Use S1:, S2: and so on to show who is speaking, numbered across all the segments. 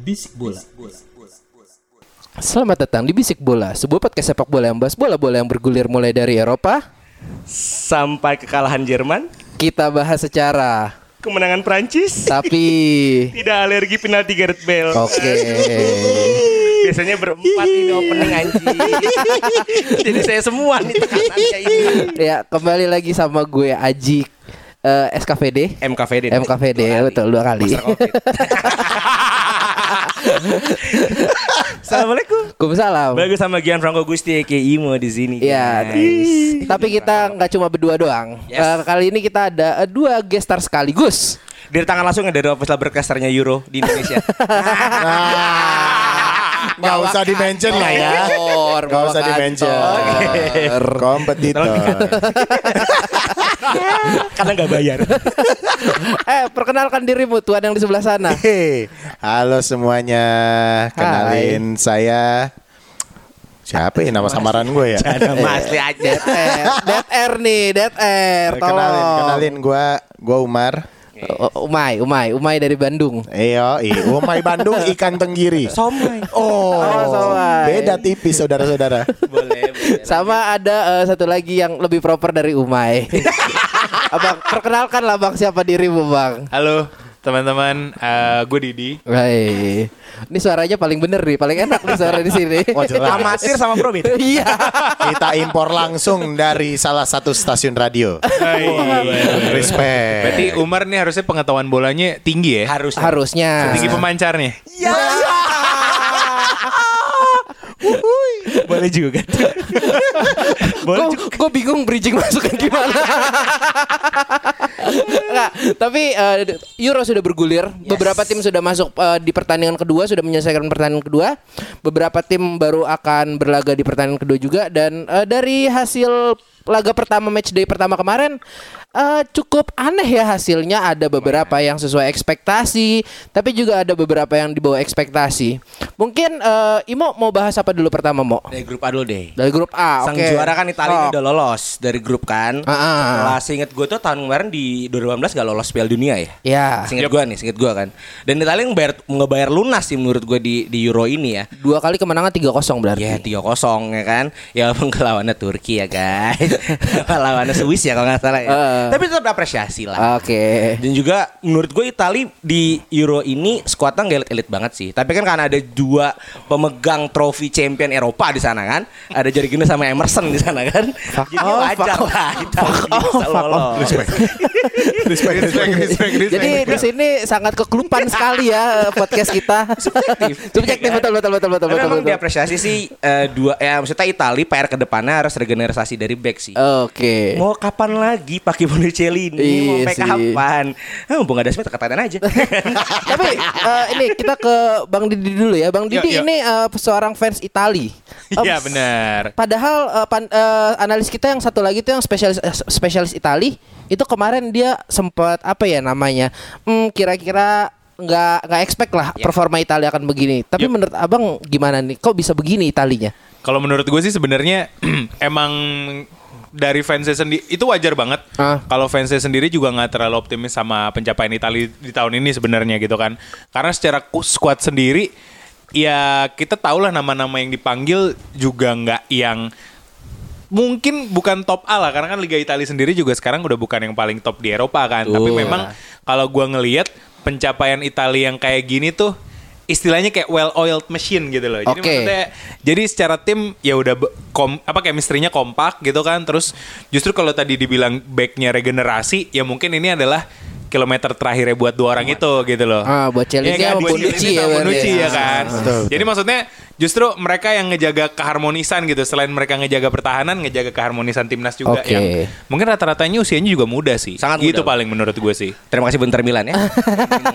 S1: Bisik bola.
S2: Selamat datang di Bisik Bola, sebuah podcast sepak bola yang bahas bola-bola yang bergulir mulai dari Eropa.
S3: sampai kekalahan Jerman,
S2: Kita bahas secara,
S3: kemenangan Prancis,
S2: tapi
S3: tidak alergi penalti Gareth Bale.
S2: oke.
S3: Biasanya berempat ini opening anjing. Jadi saya semua nih tekanannya ini.
S2: Ya kembali lagi sama gue Aji eh, SKVD.
S3: MKVD.
S2: MKVD betul dua kali.
S3: Assalamualaikum.
S2: Waalaikumsalam.
S3: Bagus sama Gian Franco Gusti aka Imo di sini.
S2: Ya,
S3: guys.
S2: tapi kita nggak cuma berdua doang.
S3: Yes.
S2: Eh, kali ini kita ada eh, dua guest star sekaligus.
S3: Dari tangan langsung ya dari official broadcasternya Euro di Indonesia.
S4: Nggak usah di mention lah ya. Nggak usah di mention. Kompetitor.
S3: Karena nggak bayar.
S2: eh, perkenalkan dirimu tuan yang di sebelah sana.
S4: Hei, halo semuanya. Kenalin saya siapa ya nama samaran gue ya?
S3: Asli aja.
S2: Dead Air, Dead Air nih, Dead Air. Tolong.
S4: kenalin, kenalin gue, gue Umar.
S2: Oh, Umay, Umay, Umay dari Bandung.
S4: Iyo, iya, Umay Bandung ikan tenggiri.
S3: Somai.
S4: Oh,
S2: somai.
S4: beda tipis saudara-saudara.
S3: Boleh, boleh.
S2: Sama ada eh, satu lagi yang lebih proper dari Umay. abang, perkenalkanlah bang siapa dirimu bang.
S5: Halo teman-teman, eh, gue Didi.
S2: Hai. Ini suaranya paling bener nih, paling enak nih suara di sini.
S4: Oh, jelas.
S3: Amatir sama Pro Bit.
S2: Iya.
S4: Kita impor langsung dari salah satu stasiun radio. Respect.
S5: Berarti Umar nih harusnya pengetahuan bolanya tinggi ya?
S3: Harus.
S2: Harusnya.
S5: Tinggi pemancar nih.
S3: Boleh juga. Boleh juga.
S2: Gue bingung bridging masuknya gimana. Nggak, tapi eh, Euro sudah bergulir. Beberapa tim sudah masuk eh, di pertandingan kedua, sudah menyelesaikan pertandingan kedua. Beberapa tim baru akan berlaga di pertandingan kedua juga. Dan eh, dari hasil laga pertama match day pertama kemarin eh, cukup aneh ya hasilnya. Ada beberapa yang sesuai ekspektasi, tapi juga ada beberapa yang di bawah ekspektasi. Mungkin eh, Imo mau bahas apa dulu pertama, Mo?
S3: Dari grup A dulu deh.
S2: Dari grup A,
S3: Sang
S2: oke.
S3: juara kan Italia
S2: Oh.
S3: udah lolos dari grup kan.
S2: Ah, ah.
S3: Setelah seinget gue tuh tahun kemarin di 2018 gak lolos Piala Dunia ya.
S2: Ya.
S3: Seinget gue nih, seinget gue kan. Dan Italia ngebayar, ngebayar lunas sih menurut gue di, di Euro ini ya.
S2: Dua kali kemenangan 3-0 berarti.
S3: Ya 3-0 ya kan. Ya walaupun ke lawannya Turki ya guys. lawannya Swiss ya kalau nggak salah ya.
S2: Eh.
S3: Tapi tetap apresiasi lah.
S2: Oke.
S3: Dan juga menurut gue Itali di Euro ini skuadnya nggak elit-elit banget sih. Tapi kan karena ada dua pemegang trofi champion Eropa di sana kan. Ada Jorginho sama Emerson di sana kan. Jadi wajar
S2: fuck
S3: lah Itali bisa lolos.
S4: Respect, respect, respect.
S2: Jadi di sini sangat keklupan sekali ya eh, podcast kita.
S3: Subjektif.
S2: Subjektif betul betul betul betul
S3: Tapi
S2: betul.
S3: memang
S2: betul.
S3: diapresiasi sih eh, dua ya maksudnya Itali PR ke depannya harus regenerasi dari back sih.
S2: Oke.
S3: Mau kapan lagi pakai Bonicelli ini? Mau
S2: Iya
S3: sampai
S2: sih.
S3: kapan? Ah, mumpung ada Smith katakan aja.
S2: Tapi eh, ini kita ke Bang Didi dulu ya. Bang Didi
S5: Yuk, yuk.
S2: ini eh, seorang fans Itali.
S5: Iya benar.
S2: Padahal eh, pan- eh, analis kita yang satu lagi itu yang spesialis eh, spesialis Itali itu kemarin dia sempat apa ya namanya? Hmm, kira-kira nggak nggak expect lah
S3: Ya.
S2: performa Italia akan begini. Tapi
S5: Yup.
S2: menurut Abang gimana nih? Kok bisa begini Italinya?
S5: Kalau menurut gue sih sebenarnya emang dari fansnya sendiri itu wajar banget.
S2: Ah.
S5: Kalau fansnya sendiri juga nggak terlalu optimis sama pencapaian Italia di tahun ini sebenarnya gitu kan. Karena secara squad sendiri ya kita tahu lah nama-nama yang dipanggil juga nggak yang mungkin bukan top A lah karena kan Liga Italia sendiri juga sekarang udah bukan yang paling top di Eropa kan. Tapi memang kalau gua ngelihat pencapaian Italia yang kayak gini tuh istilahnya kayak well oiled machine gitu loh. Jadi
S2: Oke.
S5: maksudnya jadi secara tim ya udah kom, apa chemistry-nya kompak gitu kan. Terus justru kalau tadi dibilang backnya regenerasi ya mungkin ini adalah kilometer terakhirnya buat dua orang itu gitu loh.
S2: Ah, buat Chelsea
S5: Iya
S2: sama
S5: buat
S2: Bonucci ya
S5: Bonucci
S2: ya.
S5: ya kan.
S4: Betul,
S5: Jadi maksudnya justru mereka yang ngejaga keharmonisan gitu. Selain mereka ngejaga pertahanan, ngejaga keharmonisan timnas juga
S2: Oke.
S5: yang mungkin rata-ratanya usianya juga muda sih.
S3: Sangat
S5: Gitu
S3: muda.
S5: paling menurut gue sih.
S3: Terima kasih Bentar Milan ya.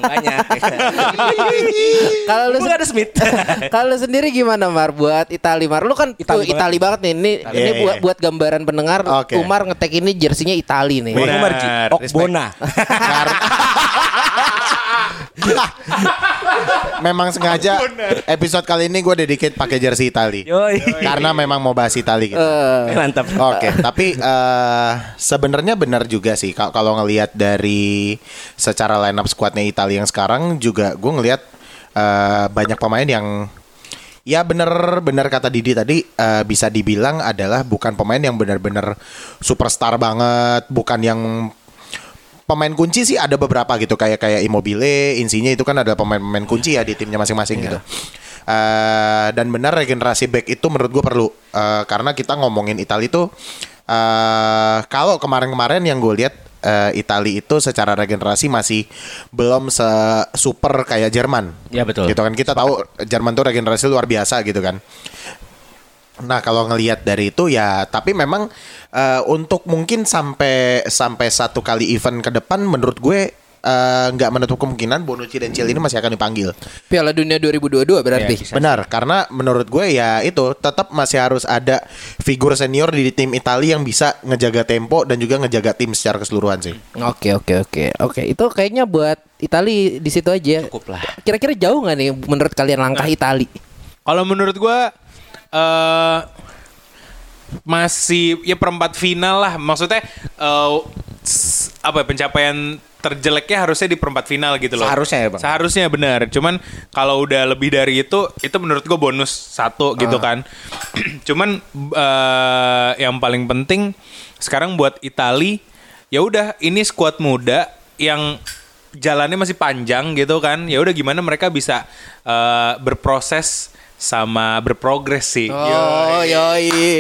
S3: Banyak.
S2: Kalau lu
S3: ada Smith.
S2: Kalau lu sendiri gimana Mar buat Itali Mar? Lu kan
S3: Itali
S2: tuh Itali banget nih. Ini ini
S4: Iya,
S2: buat
S4: iya.
S2: buat gambaran pendengar
S4: Oke.
S2: Umar ngetek ini jersinya Itali nih.
S5: Benar.
S3: Umar Ji. Okbona.
S4: Memang sengaja episode kali ini gue dedicate pakai jersey Itali.
S3: Yoi.
S4: Karena memang mau bahas Itali gitu.
S2: Eh,
S3: Mantap.
S4: Oke, tapi eh, sebenarnya benar juga sih Ka- kalau ngelihat dari secara line up squadnya Italia yang sekarang juga gue ngelihat eh, banyak pemain yang ya bener-bener kata Didi tadi eh, bisa dibilang adalah bukan pemain yang benar-benar superstar banget, bukan yang pemain kunci sih ada beberapa gitu kayak kayak Immobile, Insigne itu kan ada pemain-pemain kunci ya di timnya masing-masing gitu. Eh, dan benar regenerasi back itu menurut gue perlu Eh, karena kita ngomongin Italia itu eh kalau kemarin-kemarin yang gue lihat eh, Italia itu secara regenerasi masih belum se super kayak Jerman.
S3: Ya, betul.
S4: Gitu kan kita tahu Jerman tuh regenerasi luar biasa gitu kan. Nah kalau ngelihat dari itu ya, tapi memang eh, untuk mungkin sampai sampai satu kali event ke depan, menurut gue eh, nggak menutup kemungkinan Bonucci dan Ciel ini masih akan dipanggil.
S2: Piala Dunia 2022 berarti.
S3: Iya,
S4: Benar, karena menurut gue ya itu tetap masih harus ada figur senior di tim Italia yang bisa ngejaga tempo dan juga ngejaga tim secara keseluruhan sih.
S2: Oke oke oke oke itu kayaknya buat Itali di situ aja.
S3: Cukup lah.
S2: Kira-kira jauh nggak nih menurut kalian langkah Itali?
S5: Kalau menurut gua eh masih ya perempat final lah. Maksudnya eh, s- apa ya, pencapaian terjeleknya harusnya di perempat final gitu loh.
S3: Seharusnya ya, Bang.
S5: Seharusnya benar. Cuman kalau udah lebih dari itu, itu menurut gua bonus satu gitu kan. Cuman eh, yang paling penting sekarang buat Itali, ya udah ini skuad muda yang jalannya masih panjang gitu kan. Ya udah gimana mereka bisa eh, berproses sama berprogres sih.
S2: Oh, yoi.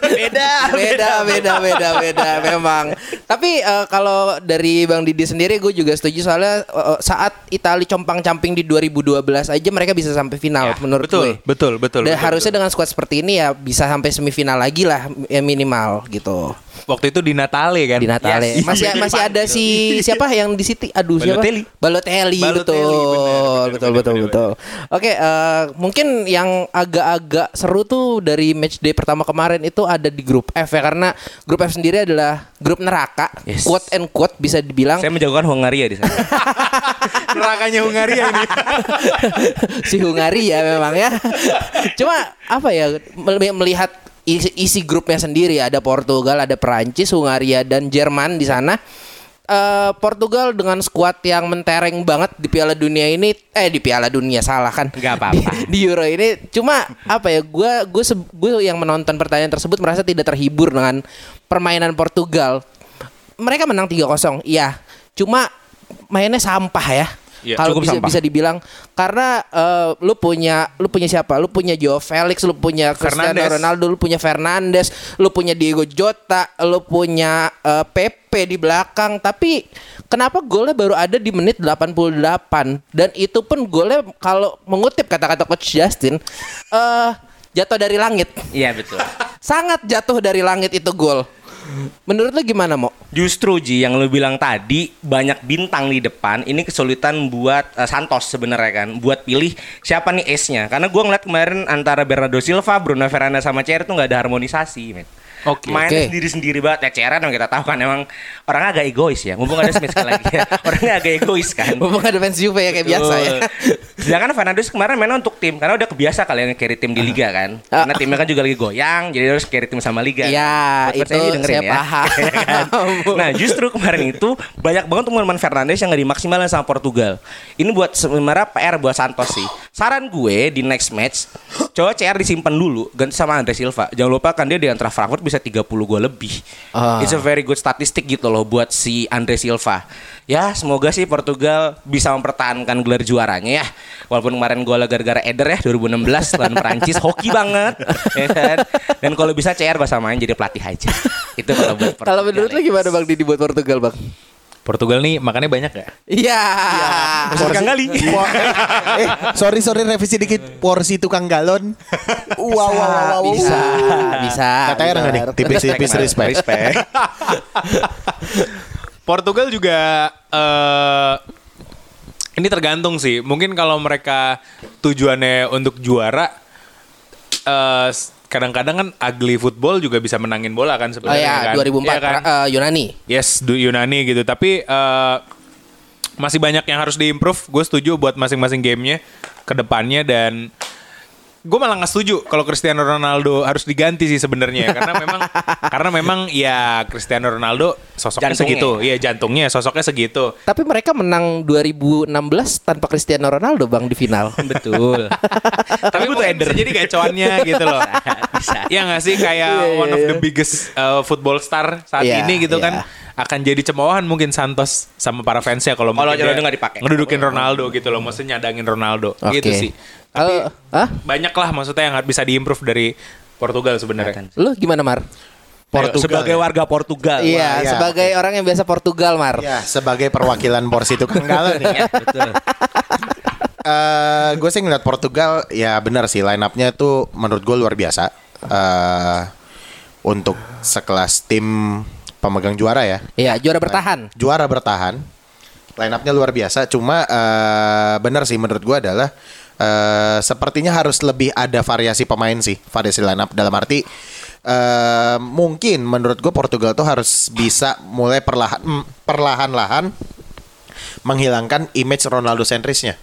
S2: beda, beda, beda, beda, beda, memang. Tapi eh, kalau dari Bang Didi sendiri, gue juga setuju soalnya eh, saat Itali compang-camping di 2012 aja mereka bisa sampai final,
S5: Ya,
S2: menurut
S5: betul,
S2: gue.
S5: betul, betul,
S2: Dan
S5: betul,
S2: harusnya dengan skuad seperti ini ya bisa sampai semifinal lagi lah ya minimal gitu.
S5: Waktu itu di Natale kan.
S2: Di Natale
S5: Yes.
S2: masih masih ada si siapa yang di City? Aduh siapa?
S5: Balotelli.
S2: Balotelli,
S5: Balotelli,
S2: betul. betul betul betul. Oke, mungkin yang agak-agak seru tuh dari match day pertama kemarin itu ada di grup F ya karena grup F sendiri adalah grup neraka,
S3: Yes.
S2: quote and quote bisa dibilang
S3: Saya menjagokan Hungaria di sana.
S5: Nerakanya Hungaria ini.
S2: si Hungaria memang ya. Cuma apa ya mel- melihat isi, isi grupnya sendiri ada Portugal, ada Perancis, Hungaria dan Jerman di sana. Eh, Portugal dengan skuad yang mentereng banget di Piala Dunia ini eh di Piala Dunia salah kan?
S3: Nggak apa-apa.
S2: di, di Euro ini cuma apa ya gue gue gue yang menonton pertandingan tersebut merasa tidak terhibur dengan permainan Portugal. Mereka menang 3-0 iya. Cuma mainnya sampah ya
S5: Iya,
S2: kalau bisa bisa dibilang karena eh, lu punya lu punya siapa? Lu punya Joe Felix, lu punya Cristiano
S5: Fernandes.
S2: Ronaldo, lu punya Fernandes, lu punya Diego Jota, lu punya eh, Pepe di belakang. Tapi kenapa golnya baru ada di menit 88 dan itu pun golnya kalau mengutip kata-kata coach Justin eh jatuh dari langit.
S3: Iya betul.
S2: Sangat jatuh dari langit itu gol. Menurut lu gimana, Mo?
S3: Justru Ji yang lu bilang tadi banyak bintang di depan ini kesulitan buat eh, Santos sebenarnya kan buat pilih siapa nih ace-nya karena gua ngeliat kemarin antara Bernardo Silva, Bruno Fernandes sama CR tuh nggak ada harmonisasi men.
S5: Oke.
S3: Mainnya
S2: Oke.
S3: sendiri-sendiri banget ya CR yang kita tahu kan emang orangnya agak egois ya mumpung ada Smith sekali lagi ya. orangnya agak egois kan
S2: Mumpung ada fans Juve ya kayak biasa ya.
S3: Betul. Sedangkan Fernandes kemarin mainnya untuk tim karena udah kebiasa kalian carry tim di liga kan.
S2: Ah.
S3: Karena timnya kan juga lagi goyang, jadi harus carry tim sama liga.
S2: Iya, itu
S3: saya dengerin
S2: saya
S3: ya.
S2: paham.
S3: Ya kan? Nah, justru kemarin itu banyak banget teman-teman Fernandes yang gak dimaksimalin sama Portugal. Ini buat sebenarnya PR buat Santos sih. Saran gue di next match, coba CR disimpan dulu ganti sama Andre Silva. Jangan lupa kan dia di antara Frankfurt bisa 30 gol lebih.
S2: Ah.
S3: It's a very good statistik gitu loh buat si Andre Silva. Ya, semoga sih Portugal bisa mempertahankan gelar juaranya ya. Walaupun kemarin gol gara-gara Eder ya 2016 lawan Perancis hoki banget ya kan. Dan kalau bisa CR gak samain jadi pelatih aja. Itu kalau buat
S2: Kalau menurut lu gimana Bang Didi buat Portugal, Bang?
S5: Portugal nih makannya banyak ya?
S2: Iya.
S3: Tukang gali.
S4: Eh, sorry sorry revisi dikit porsi tukang galon. Wow wow wow. wow.
S2: Bisa, bisa.
S4: KTR nggak nih? Tipis-tipis respect.
S3: Respect.
S5: Portugal juga eh ini tergantung sih. Mungkin kalau mereka tujuannya untuk juara eh kadang-kadang kan ugly football juga bisa menangin bola kan
S2: Oh
S5: sebenarnya
S2: ya,
S5: kan.
S2: 2004
S5: Iya kan?
S2: eh, Yunani.
S5: Yes, du- Yunani gitu. Tapi eh, masih banyak yang harus diimprove. Gue setuju buat masing-masing gamenya ke depannya dan gue malah nggak setuju kalau Cristiano Ronaldo harus diganti sih sebenarnya karena memang karena memang ya Cristiano Ronaldo sosoknya
S3: Jantungnya.
S5: segitu, iya jantungnya sosoknya segitu.
S2: Tapi mereka menang 2016 tanpa Cristiano Ronaldo bang di final.
S3: Betul.
S5: Tapi butuh eder jadi gacoannya gitu loh.
S3: Bisa.
S5: Ya nggak sih kayak one of the biggest uh, football star saat
S2: Iya,
S5: ini gitu
S2: iya.
S5: kan akan jadi cemoohan mungkin Santos sama para fansnya kalau
S3: Kalau
S5: mungkin
S3: Ronaldo nggak dipakai.
S5: ngedudukin Ronaldo gitu loh, maksudnya nyadangin Ronaldo gitu
S2: Oke.
S5: sih. Tapi
S2: Kalau- Hah?
S5: banyak lah maksudnya yang bisa diimprove dari Portugal sebenarnya.
S2: Lu gimana Mar?
S3: Portugal. Sebagai warga Portugal.
S2: Iya,
S4: iya,
S2: sebagai orang yang biasa Portugal Mar.
S4: Ya, sebagai perwakilan porsi tukang galon nih.
S3: Betul.
S4: Eh, gue sih ngeliat Portugal ya benar sih line up-nya tuh menurut gue luar biasa. Eh untuk sekelas tim pemegang juara ya.
S2: Iya, juara bertahan.
S4: Juara bertahan. Line up-nya luar biasa. Cuma eh benar sih menurut gue adalah eh sepertinya harus lebih ada variasi pemain sih, variasi line up dalam arti eh mungkin menurut gue Portugal tuh harus bisa mulai perlahan mm, perlahan-lahan menghilangkan image Ronaldo sentrisnya.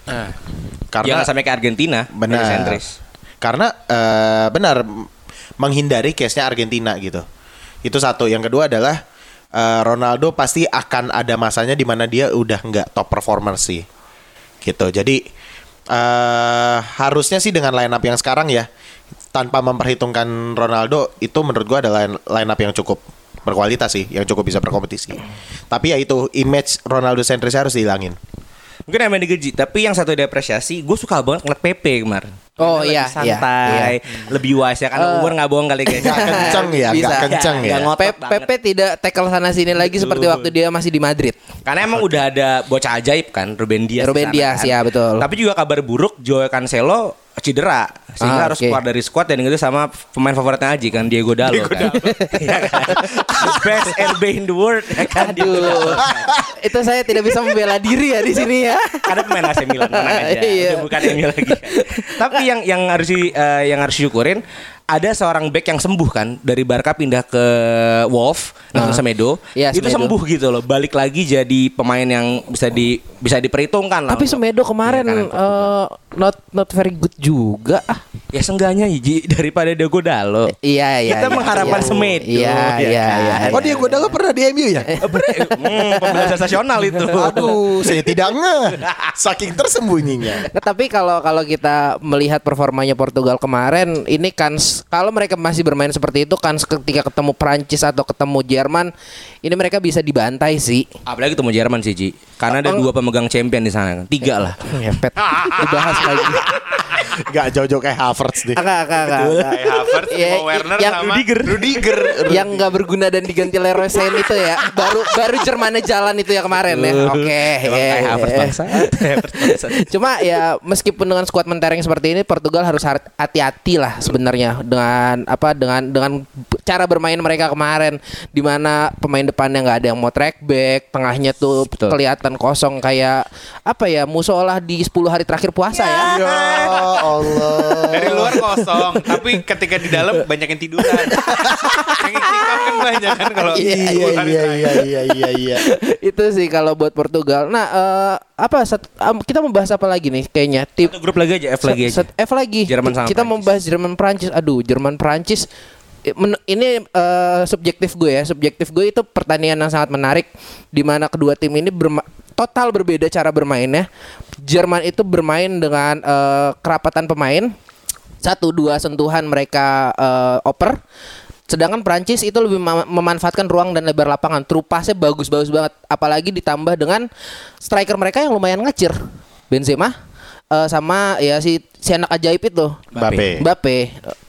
S4: Karena
S3: Jangan sampai ke Argentina.
S4: Benar.
S3: Sentris.
S4: Karena eh, benar menghindari case-nya Argentina gitu. Itu satu. Yang kedua adalah eh, Ronaldo pasti akan ada masanya di mana dia udah nggak top performer sih. Gitu. Jadi eh harusnya sih dengan line up yang sekarang ya tanpa memperhitungkan Ronaldo itu menurut gua adalah line up yang cukup berkualitas sih, yang cukup bisa berkompetisi. Tapi ya itu image Ronaldo sentris harus dihilangin.
S3: Mungkin emang digaji, tapi yang satu diapresiasi, gue suka banget ngeliat Pepe kemarin.
S2: Oh, iya,
S3: lebih santai, lebih wise ya karena
S2: Eh,
S3: umur nggak bohong kali guys.
S4: Nggak kenceng ya,
S2: Bisa.
S4: nggak kenceng ya.
S3: ngotot
S2: Pe-
S3: banget.
S2: Pepe tidak tackle sana sini lagi seperti waktu dia masih di Madrid.
S3: Karena emang udah ada bocah ajaib kan, Ruben Dias.
S2: Ruben Dias, ya, betul.
S3: Tapi juga kabar buruk, Joe Cancelo cedera
S2: Ah,
S3: sehingga harus
S2: oke.
S3: keluar dari squad dan itu sama pemain favoritnya Aji kan Diego Dalo kan. Iya kan? The best RB in the world ya kan Diego.
S2: Aduh. itu saya tidak bisa membela diri ya di sini ya.
S3: Karena pemain AC Milan aja.
S2: Iya.
S3: Udah bukan MU lagi. Tapi yang yang harus di, eh, yang harus syukurin ada seorang back yang sembuh kan dari Barca pindah ke Wolf
S2: Ah.
S3: Nathan Semedo.
S2: Iya,
S3: itu
S2: Semedo.
S3: sembuh gitu loh. Balik lagi jadi pemain yang bisa di bisa diperhitungkan lah.
S2: Tapi Semedo kemarin
S3: Iya, kan,
S2: eh, not not very good juga. Ah,
S3: Ya seenggaknya Iji daripada Diego Dalo.
S2: Iya iya.
S3: Kita
S2: iya,
S3: mengharapkan
S2: iya.
S3: Semedo,
S2: Iya
S3: ya
S2: iya
S3: kan?
S2: iya.
S4: Oh dia gue pernah di MU ya?
S3: hmm, pembela sensasional itu.
S4: Aduh, saya tidak ngeh. Saking tersembunyinya.
S2: Nah, tapi kalau kalau kita melihat performanya Portugal kemarin, ini kan kalau mereka masih bermain seperti itu kan ketika ketemu Prancis atau ketemu Jerman, ini mereka bisa dibantai sih.
S3: Apalagi ketemu Jerman sih, Ji. Karena ada
S2: Oh.
S3: dua pemegang champion di sana kan. Tiga lah.
S2: Ngepet. Dibahas lagi.
S4: Gak jauh-jauh kayak Havertz deh.
S2: Agak agak agak.
S5: Kayak Havertz, Timo Werner
S2: yang
S5: sama
S2: Rudiger.
S4: Rudiger.
S2: yang nggak berguna dan diganti Leroy Sané itu ya baru baru Jermannya jalan itu ya kemarin ya oke
S3: Emang
S2: ya,
S3: kayak Havertz
S2: ya.
S3: bangsa. Havertz bangsa.
S2: cuma ya meskipun dengan skuad mentereng seperti ini Portugal harus har- hati-hati lah sebenarnya dengan apa dengan dengan cara bermain mereka kemarin di mana pemain depannya nggak ada yang mau track back tengahnya tuh
S3: Betul.
S2: kelihatan kosong kayak apa ya musola di 10 hari terakhir puasa ya
S4: Ya Allah.
S5: Dari luar kosong, tapi ketika di dalam banyak yang tiduran. yang istiqomah kan banyak kan kalau
S4: Iya iya iya iya iya iya iya.
S2: itu sih kalau buat Portugal nah eh, apa sat- em, kita membahas apa lagi nih kayaknya tim
S3: Satu grup lagi aja, F lagi aja.
S2: Set- F lagi.
S3: Jerman sama
S2: Kita
S3: Prancis.
S2: mau bahas Jerman Prancis. Aduh, Jerman Prancis ini eh, subjektif gue ya. Subjektif gue itu pertandingan yang sangat menarik di mana kedua tim ini berma- total berbeda cara bermainnya. Jerman itu bermain dengan eh, kerapatan pemain. Satu dua sentuhan mereka eh, oper. Sedangkan Prancis itu lebih mem- memanfaatkan ruang dan lebar lapangan. True pass-nya bagus-bagus banget. Apalagi ditambah dengan striker mereka yang lumayan ngecir. Benzema eh, sama ya si si anak ajaib itu.
S4: Mbappe.
S2: Mbappe.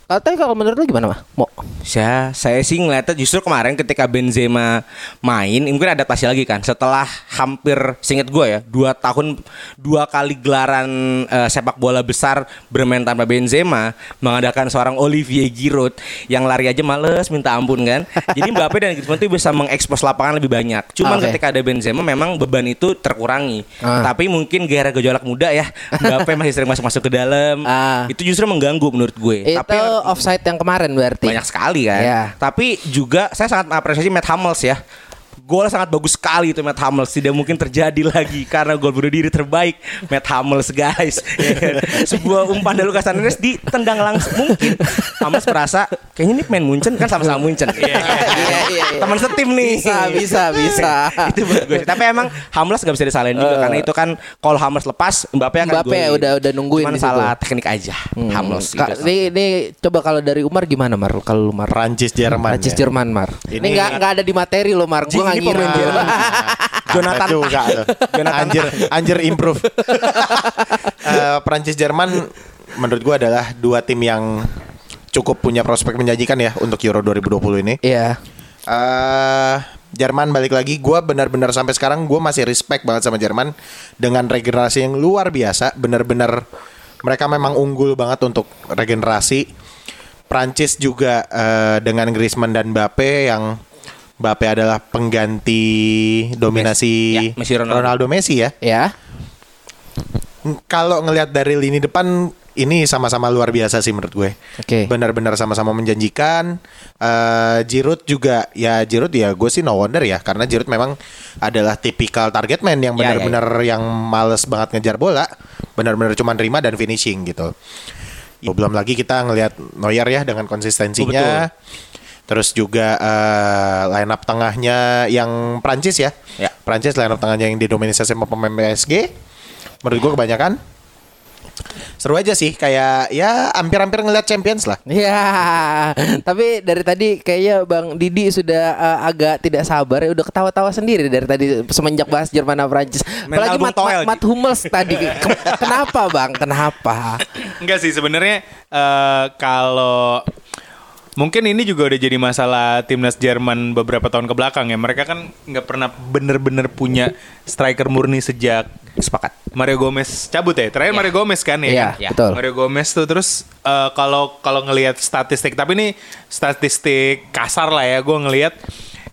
S2: Katanya kalau menurut lu gimana mah? Mo?
S3: Saya, saya sih ngeliatnya justru kemarin ketika Benzema main, mungkin adaptasi lagi kan. Setelah hampir, seinget gue ya, dua tahun, dua kali gelaran eh, sepak bola besar bermain tanpa Benzema, mengadakan seorang Olivier Giroud yang lari aja males minta ampun kan. Jadi Mbappe dan Griezmann itu bisa mengekspos lapangan lebih banyak. Cuman
S2: Oke.
S3: ketika ada Benzema memang beban itu terkurangi.
S2: Ah.
S3: Tapi mungkin gara gejolak muda ya, Mbappe masih sering masuk-masuk ke dalam.
S2: Ah.
S3: Itu justru mengganggu menurut gue.
S2: Itu
S3: Tapi
S2: offside yang kemarin berarti.
S3: banyak sekali kan.
S2: Iya.
S3: Tapi juga saya sangat mengapresiasi Matt Hummels ya. Gol sangat bagus sekali itu Matt Hummels Tidak mungkin terjadi lagi Karena gol bunuh diri terbaik Matt Hummels guys Ya? Sebuah umpan dari Lucas Hernandez Ditendang langsung Mungkin Hummels merasa Kayaknya ini main Munchen kan sama-sama Munchen
S2: Iya, iya, iya.
S3: Teman setim nih
S2: Bisa, bisa, bisa.
S3: Itu sih. Tapi emang Hummels gak bisa disalahin juga
S2: Eh.
S3: Karena itu kan Kalau Hummels lepas Mbappe akan
S2: Mbappe
S3: golin.
S2: udah- udah nungguin
S3: Cuman
S2: di situ.
S3: salah teknik aja
S2: Hmm.
S3: Hummels
S2: ini, ini coba kalau dari Umar gimana Mar? Kalau lu Mar?
S4: Prancis Jerman.
S2: Prancis
S4: ya.
S2: Jerman Mar. Ini
S4: Ini-
S2: nggak nggak ada di materi lo Mar. Gua nggak
S3: pemain
S2: ngira.
S3: Jerman. Jonathan
S4: juga tuh. anjir anjir improve. Eh, Prancis Jerman menurut gua adalah dua tim yang cukup punya prospek menjanjikan ya untuk Euro 2020 ini.
S2: Iya.
S4: eh Jerman balik lagi, gua benar-benar sampai sekarang gua masih respect banget sama Jerman dengan regenerasi yang luar biasa. Benar-benar mereka memang unggul banget untuk regenerasi. Prancis juga eh, dengan Griezmann dan Mbappe yang Mbappe adalah pengganti dominasi
S3: Ya, Messi, Ronaldo.
S4: Ronaldo Messi ya.
S2: Ya.
S4: Kalau ngelihat dari lini depan ini sama-sama luar biasa sih menurut gue.
S2: Oke.
S4: Benar-benar sama-sama menjanjikan. Eh Giroud juga ya Giroud ya gue sih no wonder ya karena Giroud memang adalah tipikal target man yang
S3: Ya, ya,
S4: benar-benar yang males banget ngejar bola, benar-benar cuma terima dan finishing gitu. Ya, belum lagi kita ngelihat Neuer ya dengan konsistensinya. Terus juga eh, line up tengahnya yang Prancis ya.
S3: Ya.
S4: Prancis line up tengahnya yang didominasi sama pemain PSG. Menurut gue kebanyakan seru aja sih kayak ya hampir-hampir ngeliat Champions lah.
S2: Ya, tapi dari tadi kayaknya Bang Didi sudah eh, agak tidak sabar ya udah ketawa-tawa sendiri dari tadi semenjak bahas Jerman sama Prancis. Apalagi Mat, Mat, Mat Hummels tadi. Ke- kenapa Bang? Kenapa?
S5: Enggak sih sebenarnya eh, kalau mungkin ini juga udah jadi masalah timnas Jerman beberapa tahun ke belakang ya. Mereka kan nggak pernah bener-bener punya striker murni sejak
S3: Sepakat.
S5: Mario Gomez cabut ya. Terakhir Mario Gomez kan ya.
S2: Iya,
S5: kan?
S3: Ya.
S2: betul.
S5: Mario Gomez tuh terus eh, kalau kalau ngelihat statistik tapi ini statistik kasar lah ya gue ngelihat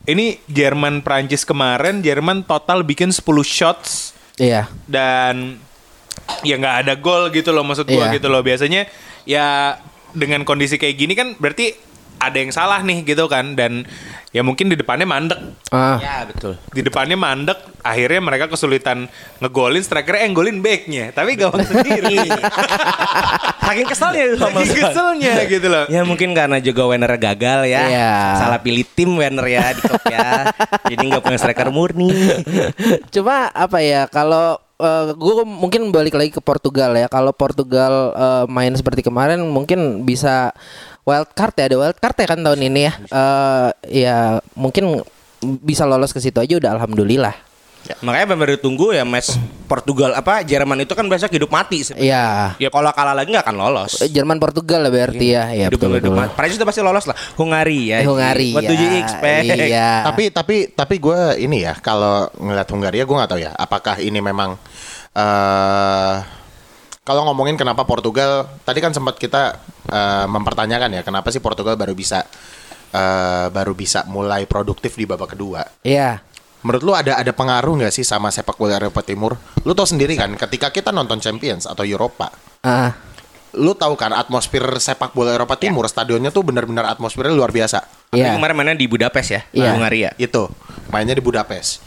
S5: ini Jerman Prancis kemarin Jerman total bikin 10 shots
S2: Iya.
S5: dan ya nggak ada gol gitu loh maksud gua
S2: Iya.
S5: gitu loh biasanya ya dengan kondisi kayak gini kan berarti ada yang salah nih gitu kan dan ya mungkin di depannya mandek
S2: Ah.
S3: Ya betul.
S5: di depannya mandek akhirnya mereka kesulitan ngegolin strikernya yang golin backnya tapi gawang sendiri
S3: Saking keselnya itu sama
S5: Saking keselnya gitu loh
S3: Ya mungkin karena juga Werner gagal ya.
S2: Iya.
S3: Salah pilih tim Werner ya di klub ya. Jadi nggak punya striker murni.
S2: Cuma apa ya kalau gue mungkin balik lagi ke Portugal ya. Kalau Portugal eh, main seperti kemarin mungkin bisa wild card ya. Ada wild card ya kan tahun ini ya. Eh, ya mungkin bisa lolos ke situ aja udah alhamdulillah.
S3: Makanya benar ditunggu ya match Portugal apa Jerman itu kan biasa hidup mati.
S2: Iya.
S3: Ya kalau kalah lagi nggak akan lolos.
S2: Eh, Jerman Portugal lah berarti ya. Ya
S3: hidup
S2: betul
S3: hidup
S2: betul.
S3: mati. Prancis itu pasti lolos lah. Hungari ya.
S2: Hungari
S3: What
S2: ya.
S3: do you expect?
S2: Iya.
S4: Tapi tapi tapi gue ini ya kalau ngeliat Hungaria gue nggak tahu ya apakah ini memang eh kalau ngomongin kenapa Portugal tadi kan sempat kita eh, mempertanyakan ya kenapa sih Portugal baru bisa eh, baru bisa mulai produktif di babak kedua.
S2: Iya.
S4: Menurut lu ada ada pengaruh nggak sih sama sepak bola Eropa Timur? Lu tau sendiri kan ketika kita nonton Champions atau Eropa,
S2: Ah.
S4: lu tahu kan atmosfer sepak bola Eropa Timur stadionnya tuh benar-benar atmosfernya luar biasa.
S3: Tapi
S2: Iya.
S3: kemarin mainnya di Budapest ya,
S2: Iya.
S3: Hungaria.
S4: Itu mainnya di Budapest.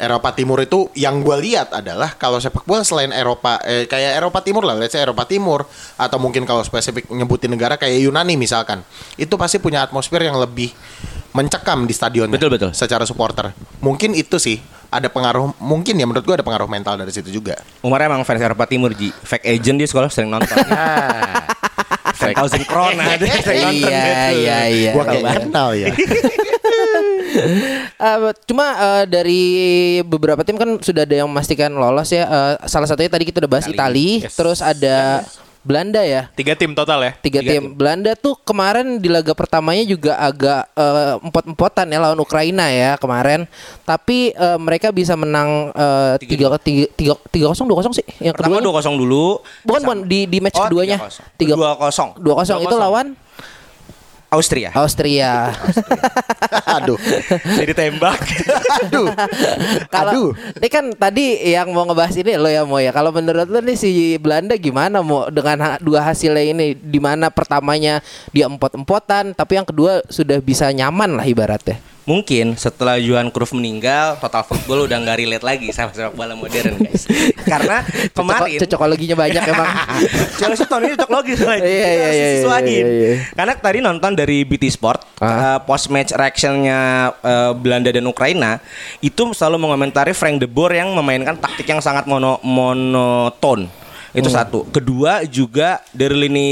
S4: Eropa Timur itu yang gue lihat adalah kalau sepak bola selain Eropa eh, kayak Eropa Timur lah, let's say Eropa Timur atau mungkin kalau spesifik nyebutin negara kayak Yunani misalkan, itu pasti punya atmosfer yang lebih mencekam di stadion.
S3: Betul, betul.
S4: Secara supporter, mungkin itu sih ada pengaruh, mungkin ya menurut gue ada pengaruh mental dari situ juga.
S3: Umar emang fans Eropa Timur Ji. Fake agent di sekolah sering nonton. Fake thousand crown ada sering nonton.
S2: Iya iya iya.
S4: Gue kayak kenal ya.
S2: Eh, cuma eh, dari beberapa tim kan sudah ada yang memastikan lolos ya. Eh, salah satunya tadi kita udah bahas Itali,
S3: Yes.
S2: terus ada Belanda ya.
S5: Tiga tim total ya.
S2: Tiga,
S3: Tiga
S2: tim. Belanda tuh kemarin di laga pertamanya juga agak eh, empot-empotan ya lawan Ukraina ya kemarin. Tapi eh, mereka bisa menang eh, tiga tiga tiga kosong dua kosong sih. Yang
S3: Pertama
S2: kedua
S3: 2-0 dulu.
S2: bukan bukan di di match
S3: Oh,
S2: keduanya
S3: 3-0.
S2: tiga
S3: 2-0.
S2: dua kosong itu
S3: 2-0.
S2: lawan
S3: Austria.
S2: Austria.
S4: Aduh.
S3: Jadi tembak.
S4: Aduh.
S2: Kalau
S4: Aduh.
S2: ini kan tadi yang mau ngebahas ini lo ya mau ya. Kalau menurut lo nih si Belanda gimana mau dengan ha- dua hasilnya ini di mana pertamanya dia empot-empotan tapi yang kedua sudah bisa nyaman lah ibaratnya.
S3: Mungkin setelah Johan Cruyff meninggal, total football udah nggak relate lagi sama sepak bola modern guys. Karena kemarin
S2: Cocok- cocokologinya banyak emang.
S3: Chelsea tahun ini cocok logis lagi.
S2: Iya, iya, iya, iya, iya, iya.
S3: Karena tadi nonton dari BT Sport
S2: Ah.
S3: post match reactionnya eh, Belanda dan Ukraina itu selalu mengomentari Frank de Boer yang memainkan taktik yang sangat mono monoton. Itu
S2: Hmm.
S3: satu. Kedua juga dari lini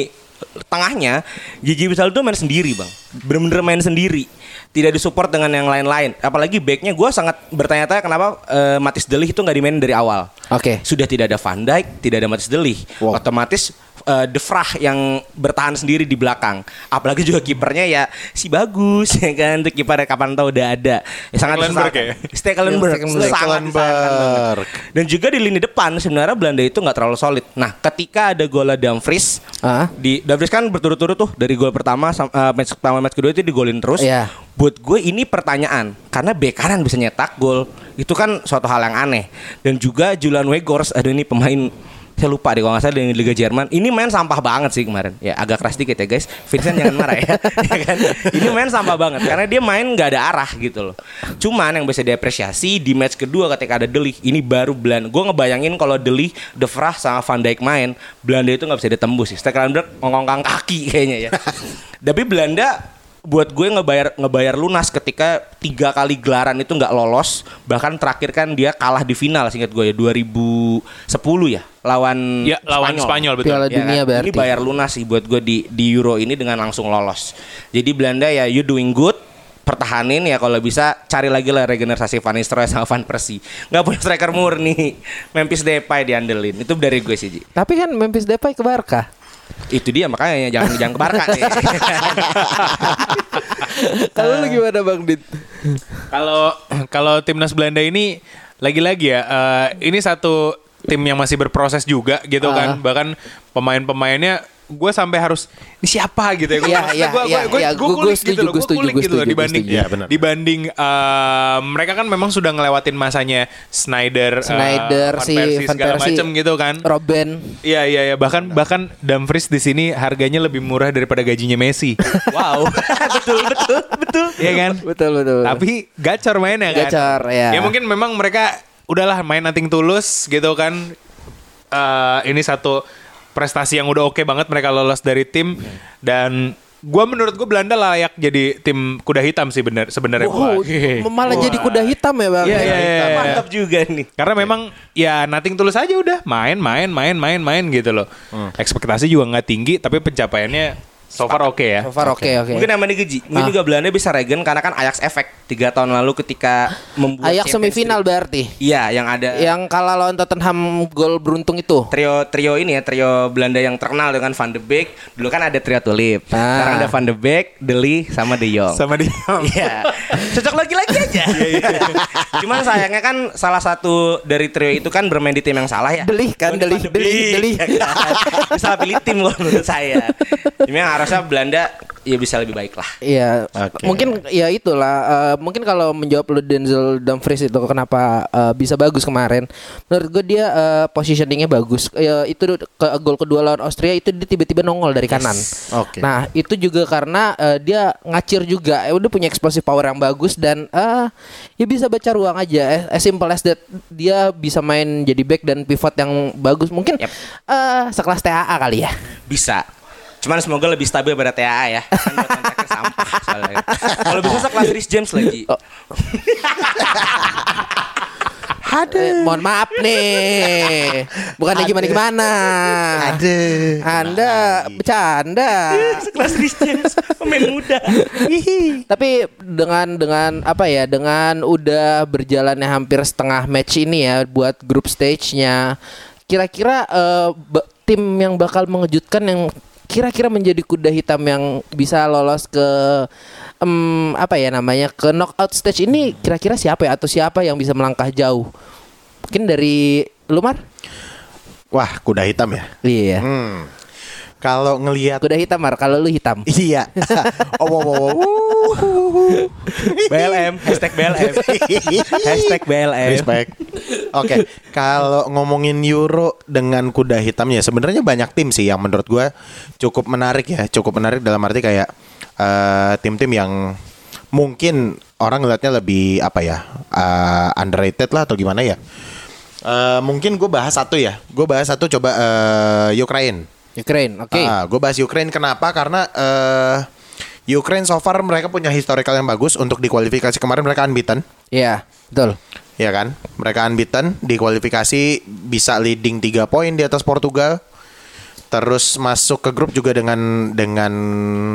S3: tengahnya Gigi Wisal itu main sendiri bang bener-bener main sendiri tidak disupport dengan yang lain-lain apalagi backnya gue sangat bertanya-tanya kenapa eh, Matis Delih itu nggak dimainin dari awal
S2: Oke.
S3: sudah tidak ada Van Dijk, tidak ada Matis Delih.
S4: Wow.
S3: Otomatis eh, De Vrij yang bertahan sendiri di belakang. Apalagi juga kipernya ya si bagus ya kan untuk kiper kapan tahu udah ada. Ya, sangat
S5: Stekelenburg ya?
S3: Stekelenburg.
S2: Stekelenburg.
S3: Dan juga di lini depan sebenarnya Belanda itu nggak terlalu solid. Nah, ketika ada gol Dumfries
S2: Ah.
S3: di Dumfries kan berturut-turut tuh dari gol pertama eh, match pertama match kedua itu digolin terus.
S2: Iya.
S3: Buat gue ini pertanyaan karena bek kanan bisa nyetak gol. Itu kan suatu hal yang aneh. Dan juga Julian Weghorst ada ini pemain saya lupa deh kalau nggak salah dari Liga Jerman. Ini main sampah banget sih kemarin. Ya agak keras dikit ya guys. Vincent jangan marah ya, Ya kan? ini main sampah banget karena dia main nggak ada arah gitu loh. Cuman yang bisa diapresiasi di match kedua ketika ada Delik ini baru Belanda. Gue ngebayangin kalau Delik De Vrij sama Van Dijk main Belanda itu nggak bisa ditembus sih. Stekelenburg ngongkang kaki kayaknya ya. Tapi Belanda buat gue ngebayar ngebayar lunas ketika tiga kali gelaran itu nggak lolos bahkan terakhir kan dia kalah di final singkat gue ya 2010 ya lawan
S5: Ya, lawan Spanyol, betul.
S2: Piala
S3: Ya
S2: dunia
S3: kan?
S2: berarti.
S3: Ini bayar lunas sih buat gue di di Euro ini dengan langsung lolos. Jadi Belanda ya you doing good pertahanin ya kalau bisa cari lagi lah regenerasi Van Nistelrooy sama Van Persie nggak punya striker murni Memphis Depay diandelin itu dari gue sih Ji.
S2: Tapi kan Memphis Depay ke Barca.
S3: Itu dia makanya jangan jangan ke Barca nih.
S2: Kalau lu gimana Bang Dit?
S5: Kalau kalau timnas Belanda ini lagi-lagi ya eh, ini satu tim yang masih berproses juga gitu
S2: Ah.
S5: kan. Bahkan pemain-pemainnya gue sampai harus ini siapa gitu ya.
S2: Iya,
S5: gua-
S2: iya,
S5: gua- gua-
S2: iya.
S5: gua
S2: Gua-
S5: kulik gitu loh,
S2: setuju,
S5: kulik gitu loh dibanding
S2: setuju.
S4: Benar.
S5: dibanding eh, mereka kan memang sudah ngelewatin masanya Snyder,
S2: Snyder,
S5: Van
S2: si Van
S5: segala macem gitu kan.
S2: Robben.
S5: Iya iya iya bahkan bahkan Dumfries di sini harganya lebih murah daripada gajinya Messi.
S3: wow betul betul betul
S5: Iya kan?
S2: Betul betul.
S5: Tapi gacor mainnya kan.
S2: Gacor, ya.
S5: Ya mungkin memang mereka udahlah main nating tulus gitu kan. Eh ini satu prestasi yang udah oke banget mereka lolos dari tim dan gua menurut gua Belanda layak jadi tim kuda hitam sih bener sebenarnya.
S2: Wow,
S5: Wah.
S2: malah jadi kuda hitam ya Bang.
S5: Iya, iya, iya.
S3: mantap juga nih
S5: Karena memang ya nating tulus aja udah main main main main main gitu loh. Ekspektasi juga nggak tinggi tapi pencapaiannya so far oke ya.
S2: So far oke oke.
S3: Mungkin yang nih Geji Mungkin
S2: Ah.
S3: juga Belanda bisa regen Karena kan Ajax efek Tiga tahun lalu ketika membuat Champions
S2: semifinal
S3: League.
S2: berarti.
S3: Iya yang ada
S2: Yang kalah lawan Tottenham gol beruntung itu.
S3: Trio trio ini ya Trio Belanda yang terkenal dengan Van de Beek Dulu kan ada trio tulip
S2: Ah.
S3: Sekarang ada Van de Beek De Ligt sama De Jong
S5: Sama dia.
S3: Iya Cocok lagi-lagi aja Cuman sayangnya kan Salah satu dari trio itu kan Bermain di tim yang salah ya
S2: Delih kan,
S3: Oh,
S2: delih,
S3: Van de
S2: delih,
S3: Salah pilih tim loh menurut saya Cuma harusnya Belanda Ya bisa lebih baik lah
S2: Iya,
S4: Oke.
S2: mungkin ya itulah. eh, mungkin kalau menjawab lu Denzel Dumfries itu kenapa eh, bisa bagus kemarin. Menurut gue dia eh, positioningnya bagus. Ya, itu ke gol kedua lawan Austria itu dia tiba-tiba nongol dari kanan.
S4: Oke.
S2: Nah itu juga karena eh, dia ngacir juga. Ya udah punya explosive power yang bagus dan eh ya bisa baca ruang aja. Eh, as simple as that. Dia bisa main jadi back dan pivot yang bagus. Mungkin
S3: Yep.
S2: eh sekelas TAA kali ya.
S3: Bisa Cuman semoga lebih stabil pada TAA ya Kan buat kontraknya sampah soalnya. Kalau bisa sekelas Rhys James lagi
S2: Eh, mohon maaf nih. Bukannya gimana gimana.
S4: Aduh.
S2: Anda bercanda.
S3: Sekelas Rhys James Pemain muda
S2: Tapi dengan dengan apa ya? Dengan udah berjalannya hampir setengah match ini ya buat grup stage-nya. Kira-kira be- tim yang bakal mengejutkan yang kira-kira menjadi kuda hitam yang bisa lolos ke em, apa ya namanya ke knockout stage ini kira-kira siapa ya atau siapa yang bisa melangkah jauh? Mungkin dari Lumar?
S4: Wah, kuda hitam ya.
S2: Iya.
S4: Hmm. Kalau ngelihat
S2: Kuda hitam Mar, kalau lu hitam.
S4: Iya. oh, wow, wow, wow.
S3: BLM, hashtag BLM. hashtag BLM.
S4: Respect. Oke, kalau ngomongin Euro dengan kuda hitamnya, sebenarnya banyak tim sih yang menurut gue cukup menarik ya, cukup menarik dalam arti kayak eh, tim-tim yang mungkin orang ngeliatnya lebih apa ya eh, underrated lah atau gimana ya. Eh, mungkin gue bahas satu ya, gue bahas satu coba eh, Ukraine.
S2: Ukraine, oke.
S4: Ah, gue bahas Ukraine kenapa? Karena eh Ukraine so far mereka punya historical yang bagus untuk di kualifikasi kemarin mereka unbeaten.
S2: Iya, betul.
S4: Ya kan? Mereka unbeaten di kualifikasi bisa leading 3 poin di atas Portugal. Terus masuk ke grup juga dengan dengan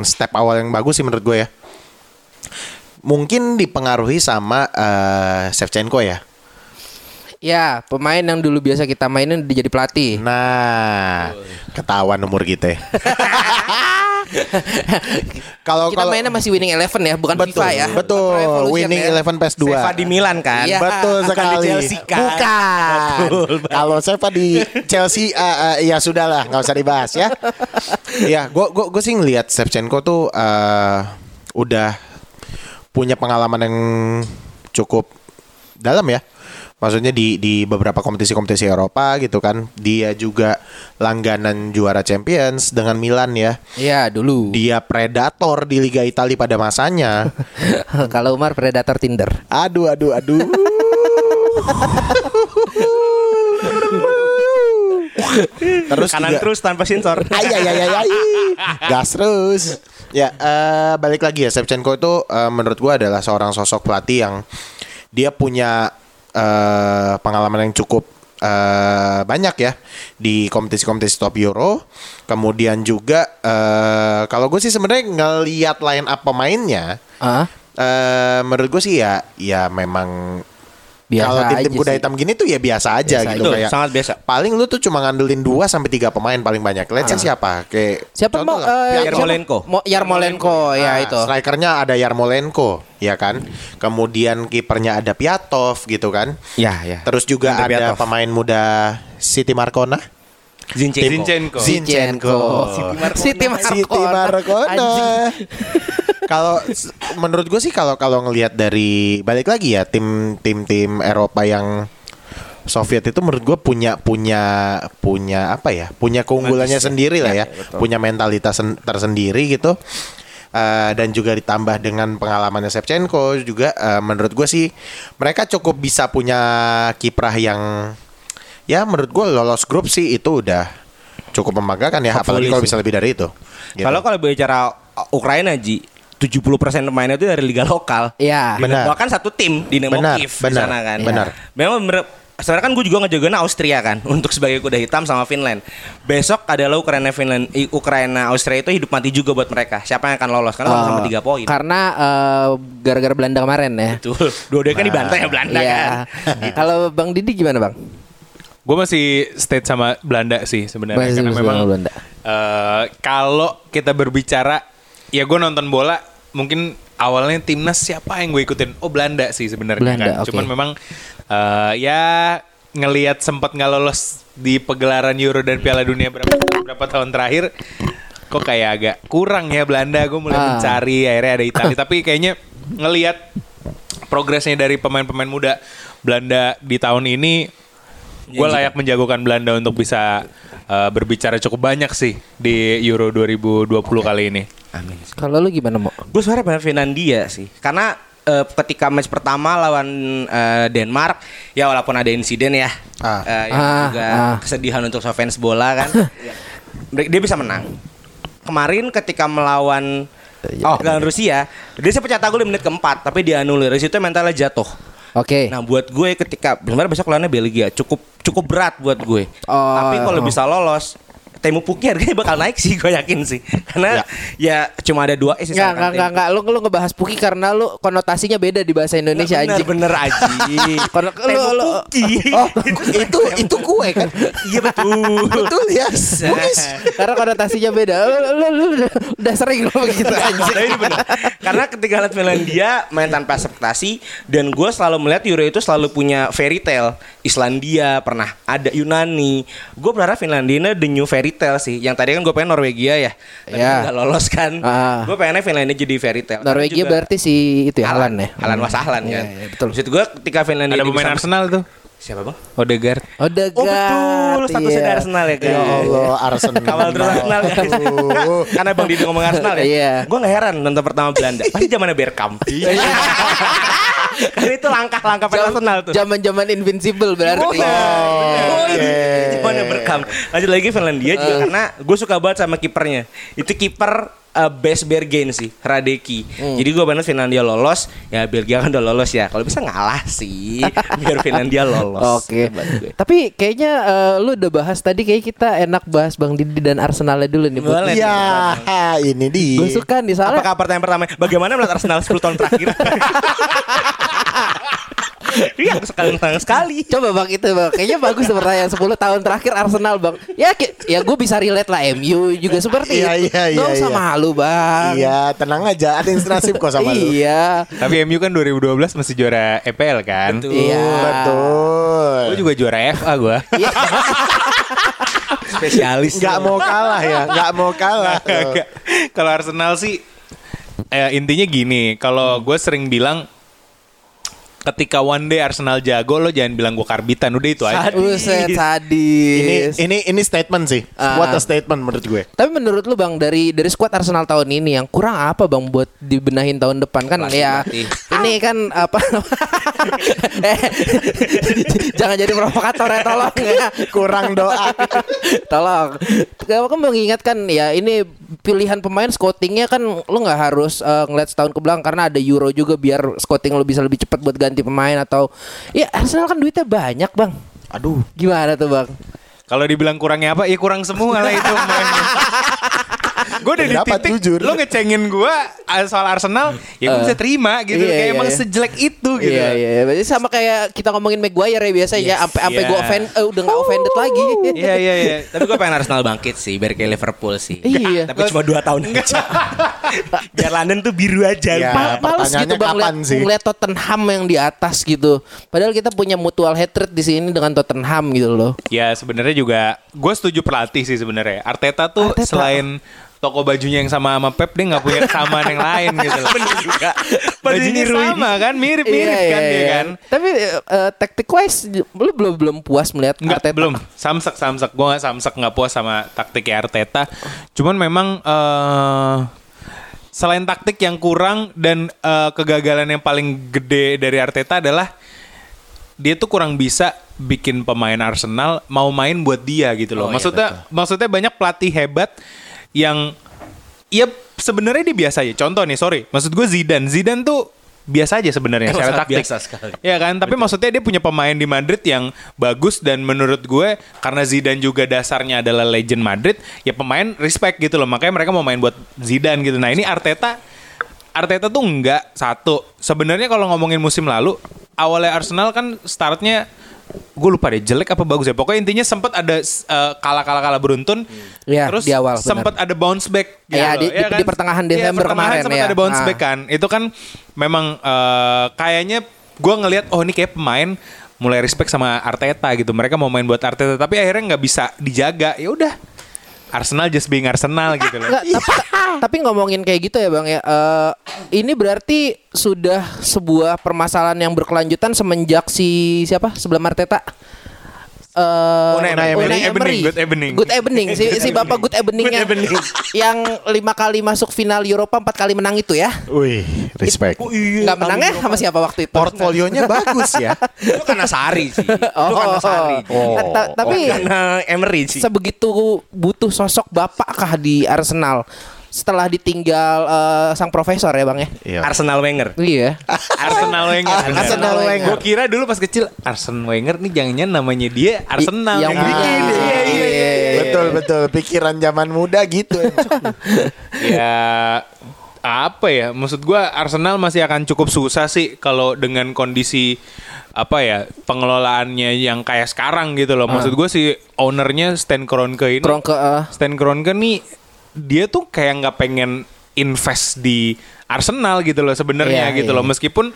S4: step awal yang bagus sih menurut gue ya. Mungkin dipengaruhi sama eh Shevchenko ya.
S2: Ya, pemain yang dulu biasa kita mainin dia jadi pelatih.
S4: Nah, ketahuan umur kita. ya. Kalau
S2: Kita
S4: kalau
S2: mainnya masih winning eleven ya, bukan
S4: betul,
S2: FIFA ya.
S4: betul. Winning
S2: ya.
S4: Eleven PES 2.
S3: Seva di Milan kan?
S2: Iya.
S4: Betul sekali.
S3: di Chelsea kan?
S4: Bukan. Kalau Seva di Chelsea eh, eh, ya sudahlah, nggak usah dibahas ya. ya, gue gue gue sih ngelihat Shevchenko tuh eh, udah punya pengalaman yang cukup dalam ya. Maksudnya di di beberapa kompetisi-kompetisi Eropa gitu kan. Dia juga langganan juara Champions dengan Milan ya.
S2: Iya, dulu.
S4: Dia predator di Liga Italia pada masanya.
S2: Kalau Umar predator Tinder.
S4: Aduh, aduh, aduh. terus
S3: Kanan
S4: juga-
S3: terus tanpa sensor.
S4: Ay, ay, ay, ay, ay. Gas terus. Ya, eh, balik lagi ya Shevchenko itu eh, menurut gua adalah seorang sosok pelatih yang dia punya eh, pengalaman yang cukup eh, banyak ya di kompetisi-kompetisi top Euro. Kemudian juga eh, kalau gue sih sebenarnya ngelihat line up pemainnya
S2: Ah,
S4: eh menurut gue sih ya ya memang
S2: biasa
S4: kalau tim-tim
S2: aja
S4: kuda
S2: sih.
S4: hitam gini tuh ya biasa aja
S2: Biasa
S4: gitu
S3: Betul,
S4: kayak
S3: sangat biasa.
S4: paling lu tuh cuma ngandelin 2 sampai 3 pemain paling banyak. Let's say siapa? Kayak
S2: Siapa mau eh,
S3: Yarmolenko.
S2: Mo- Yarmolenko ya
S4: Nah,
S2: itu.
S4: Strikernya ada Yarmolenko, ya kan? Kemudian kipernya ada Piatov gitu kan.
S3: Ya, ya.
S4: Terus juga ada
S3: Piatov.
S4: pemain muda Siti Markona.
S3: Zinchenko.
S5: Zinchenko.
S4: Zinchenko.
S2: Siti Markona.
S4: Siti Markona. Kalau menurut gue sih kalau kalau ngelihat dari balik lagi ya tim tim tim Eropa yang Soviet itu menurut gue punya punya punya apa ya punya keunggulannya sendiri lah ya, punya mentalitas sen- tersendiri gitu Eh, dan juga ditambah dengan pengalamannya Shevchenko juga eh, menurut gue sih mereka cukup bisa punya kiprah yang ya menurut gue lolos grup sih itu udah cukup membanggakan ya apalagi
S3: Hopefully
S4: kalau
S3: sih.
S4: bisa lebih dari itu Gitu.
S3: Kalau kalau bicara Ukraina Ji 70% pemainnya itu dari liga lokal.
S2: Iya.
S4: Benar.
S3: Bahkan satu tim di Nemo
S4: Benar,
S3: Kiev di
S4: benar,
S3: sana kan.
S4: benar.
S3: Memang bener, sebenarnya kan gue juga ngejagain Austria kan untuk sebagai kuda hitam sama Finland. Besok adalah Ukraina Finland, Ukraina Austria itu hidup mati juga buat mereka. Siapa yang akan lolos karena sama
S2: Oh,
S3: tiga poin.
S2: Karena eh, gara-gara Belanda kemarin ya.
S3: Betul. Dua-duanya kan dibantai ya Belanda
S2: Iya.
S3: kan.
S2: Kalau Bang Didi gimana Bang?
S5: Gue masih state sama Belanda sih sebenarnya karena memang
S2: Belanda.
S5: eh, kalau kita berbicara ya gue nonton bola mungkin awalnya timnas siapa yang gue ikutin oh Belanda sih sebenarnya kan
S2: oke.
S5: cuman memang eh, ya ngelihat sempat nggak lolos di pegelaran Euro dan Piala Dunia berapa berapa tahun terakhir kok kayak agak kurang ya Belanda gue mulai
S2: Ah.
S5: mencari akhirnya ada Italia tapi kayaknya ngelihat progresnya dari pemain-pemain muda Belanda di tahun ini gue layak menjagokan Belanda untuk bisa uh, berbicara cukup banyak sih di Euro 2020 kali ini.
S3: Amin.
S2: Kalau lu gimana mau?
S3: Gue sebenarnya benar Finlandia sih. Karena eh, ketika match pertama lawan eh, Denmark, ya walaupun ada insiden ya,
S4: Ah.
S3: eh, yang
S2: Ah,
S3: juga
S2: ah.
S3: kesedihan untuk fans bola kan, dia bisa menang. Kemarin ketika melawan Oh, lawan Rusia, dia sempat cetak gol di menit keempat, tapi dianulir. Di situ mentalnya jatuh.
S2: Oke.
S3: Nah, buat gue ketika sebenarnya besok lawannya Belgia cukup cukup berat buat gue.
S2: Oh.
S3: Tapi kalau bisa lolos, Temu Pukki harganya bakal naik sih gue yakin sih. Karena ya, cuma ada dua eh, sih
S2: Enggak,
S3: sekarang
S2: enggak, enggak,
S3: Temu.
S2: enggak. Lu lu ngebahas Puki karena lu konotasinya beda di bahasa Indonesia
S3: bener,
S2: anjing.
S3: bener aja.
S2: Kono- lu, lu,
S4: Oh, itu itu gue kan.
S3: Iya betul.
S4: Betul ya. Bugis.
S2: karena konotasinya beda. Lu, lu, lu, lu udah sering lo begitu anjing.
S3: Tapi ini bener. Karena ketika lihat Finlandia main tanpa ekspektasi dan gue selalu melihat Euro itu selalu punya fairy tale. Islandia pernah ada Yunani. Gue berharap Finlandia the new fairy tale sih. Yang tadi kan gue pengen Norwegia ya. Tapi
S2: Ya.
S3: nggak lolos kan.
S2: Ah.
S3: Gue pengennya Finlandia jadi fairy tale.
S2: Norwegia
S3: juga
S2: berarti si itu ya Halan ya.
S3: Halan Wasahlan
S2: Iya,
S3: kan.
S2: iya, betul.
S3: Maksud gue ketika Finlandia
S5: Ada pemain Arsenal tuh.
S3: Siapa bang?
S5: Odegaard.
S2: Odegaard.
S3: Oh betul, statusnya dari Arsenal ya guys.
S4: Ya Allah, Arsenal.
S3: Kawal terus Arsenal guys. Nggak, Karena Bang Didi ngomong Arsenal ya.
S2: Iya.
S3: Gue gak heran nonton pertama Belanda. Pasti zamannya Bergkamp. Iya. Karena itu langkah-langkah pada Arsenal tuh.
S2: Zaman-zaman invincible berarti.
S3: Oh, iya. Zamannya Bergkamp. Lanjut lagi Finlandia
S2: Eh.
S3: juga karena gue suka banget sama kipernya. Itu kiper uh, best Bergen sih, Radeki.
S2: Hmm.
S3: Jadi gue banget Finlandia lolos, ya Belgia kan udah lolos ya. Kalau bisa ngalah sih, biar Finlandia lolos.
S2: Oke.
S3: Gue.
S2: Tapi kayaknya eh, lu udah bahas tadi kayak kita enak bahas Bang Didi dan Arsenalnya dulu nih.
S3: Boleh.
S4: Iya, ini dia.
S2: Gue suka nih soalnya
S3: Apakah pertanyaan pertama Bagaimana melihat Arsenal 10 tahun terakhir Iya sekali sekali sekali
S2: Coba bang itu bang Kayaknya bagus tuh pertanyaan 10 tahun terakhir Arsenal bang Ya ya gue bisa relate lah MU juga seperti
S4: Iya,
S2: itu
S4: iya,
S2: Gak
S4: iya,
S2: usah
S4: iya.
S2: malu bang
S4: Iya, tenang aja. Ada yang senasib kok sama lu.
S2: Iya
S5: Tapi MU kan 2012 masih juara EPL kan.
S3: Betul.
S2: Iya
S4: Betul.
S5: Gue juga juara FA gue.
S2: Iya.
S3: Spesialis
S4: Nggak mau kalah ya, nggak mau kalah.
S5: Kalau Arsenal sih eh, intinya gini, kalau gue sering bilang ketika one day Arsenal jago lo jangan bilang gue karbitan udah itu aja.
S2: Buset
S4: Ini
S2: sadis
S4: ini ini statement sih.
S2: Ah.
S4: What a statement menurut gue.
S2: Tapi menurut lu bang dari dari skuad Arsenal tahun ini yang kurang apa bang buat dibenahin tahun depan kan
S3: Pelatih,
S2: ya. Ini kan apa eh, jangan jadi provokator ya tolong ya
S4: Kurang doa.
S2: tolong kamu kan mengingatkan ya ini pilihan pemain scoutingnya kan lu nggak harus eh, ngeliat setahun ke belakang karena ada Euro juga biar scouting lu bisa lebih cepat buat ganti pemain atau ya Arsenal kan duitnya banyak bang
S4: Aduh.
S2: gimana tuh bang
S5: Kalau dibilang kurangnya apa? Ya kurang semua lah itu. Gue udah di titik
S4: jujur.
S5: lo ngecengin gue soal Arsenal, ya gue
S2: Eh,
S5: bisa terima gitu.
S2: iya,
S5: Kayak
S2: iya,
S5: emang
S2: iya.
S5: sejelek itu gitu.
S2: Iya iya, berarti sama kayak kita ngomongin Maguire ya biasanya
S3: Yes.
S2: sampai sampai
S5: Iya.
S2: gue offend eh, udah nggak offended lagi.
S5: Iya iya iya.
S3: Tapi gue pengen Arsenal bangkit sih Biar kayak Liverpool sih
S2: Iya.
S3: Tapi cuma 2 tahun aja Biar London tuh biru aja
S4: Ya.
S2: Ma- males gitu bang
S4: kapan
S2: liat,
S4: sih?
S2: ngeliat Tottenham yang di atas gitu. Padahal kita punya mutual hatred di sini dengan Tottenham gitu loh.
S5: Ya sebenarnya juga gue setuju pelatih sih sebenarnya. Arteta tuh
S2: Arteta.
S5: selain toko bajunya yang sama sama Pep dia nggak punya kesamaan yang lain gitu loh.
S3: Bener juga
S5: Bajunya sama kan, mirip-mirip
S2: Iya,
S5: kan
S2: iya,
S5: dia
S2: iya.
S5: kan.
S2: Tapi eh, tactic wise lu belum belum puas melihat
S5: Enggak,
S2: Arteta.
S5: belum. Samsek, samsek. Gue gak samsek nggak puas sama taktiknya Arteta. Cuman memang eh selain taktik yang kurang dan eh, kegagalan yang paling gede dari Arteta adalah dia tuh kurang bisa bikin pemain Arsenal mau main buat dia gitu loh.
S3: Oh, iya,
S5: maksudnya maksudnya banyak pelatih hebat yang ya sebenarnya dia biasa aja. Contoh nih, sorry. Maksud gue Zidane. Zidane tuh biasa aja sebenarnya
S3: Emang
S5: secara taktik.
S3: biasa sekali.
S5: Ya kan, tapi maksudnya dia punya pemain di Madrid yang bagus dan menurut gue karena Zidane juga dasarnya adalah legend Madrid, ya pemain respect gitu loh. Makanya mereka mau main buat Zidane gitu. Nah, ini Arteta Arteta tuh enggak satu. Sebenarnya kalau ngomongin musim lalu, awalnya Arsenal kan startnya gue lupa deh jelek apa bagus ya. Pokoknya intinya sempat ada eh, kalah-kalah-kalah beruntun.
S2: Iya,
S5: terus
S2: di awal,
S5: sempat ada bounce back gitu loh,
S2: di- di- di pertengahan
S5: Iya,
S2: Desember
S5: pertengahan
S2: kemarin,
S5: sempat
S2: ya.
S5: ada bounce
S2: Ah.
S5: back kan. Itu kan memang eh, kayaknya gue ngelihat oh ini kayak pemain mulai respect sama Arteta gitu. Mereka mau main buat Arteta tapi akhirnya nggak bisa dijaga. Ya udah. Arsenal just being Arsenal gitu loh.
S2: Nggak, tapi, tapi ngomongin kayak gitu ya bang ya. eh, ini berarti sudah sebuah permasalahan yang berkelanjutan semenjak si siapa sebelum Arteta. Eh,
S5: Unai
S2: Unai
S5: Emery.
S2: Emery.
S5: Evening, Good Evening.
S2: Good Evening. Si, si bapak Good Evening yang, yang lima kali masuk final Eropa empat kali menang itu ya.
S4: Wih, respect.
S2: Nggak menang ya sama siapa waktu itu?
S4: Portfolionya bagus ya.
S3: Itu karena Sari sih
S2: Oh,
S3: Itu karena Sari
S4: Oh.
S2: Eh, ta- tapi
S3: Karena Emery sih
S2: sebegitu butuh sosok bapakkah di Arsenal setelah ditinggal eh, sang profesor ya bang ya?
S4: Iya.
S3: Arsenal Wenger
S2: Iya.
S5: Arsenal Wenger.
S4: Arsenal Wenger.
S5: Gue kira dulu pas kecil Arsenal Wenger nih jangan-jangan namanya dia Arsenal
S2: yang
S5: yang bikin.
S2: bikin.
S5: Iya, iya, iya.
S2: Iya, iya,
S5: Betul,
S4: betul pikiran zaman muda gitu.
S5: ya apa ya maksud gua Arsenal masih akan cukup susah sih kalau dengan kondisi apa ya pengelolaannya yang kayak sekarang gitu loh maksud gua si ownernya Stan Kroenke ini
S2: Kroenke, ah.
S5: Stan Kroenke nih dia tuh kayak nggak pengen invest di Arsenal gitu loh sebenarnya
S2: Iya,
S5: gitu
S2: iya.
S5: loh meskipun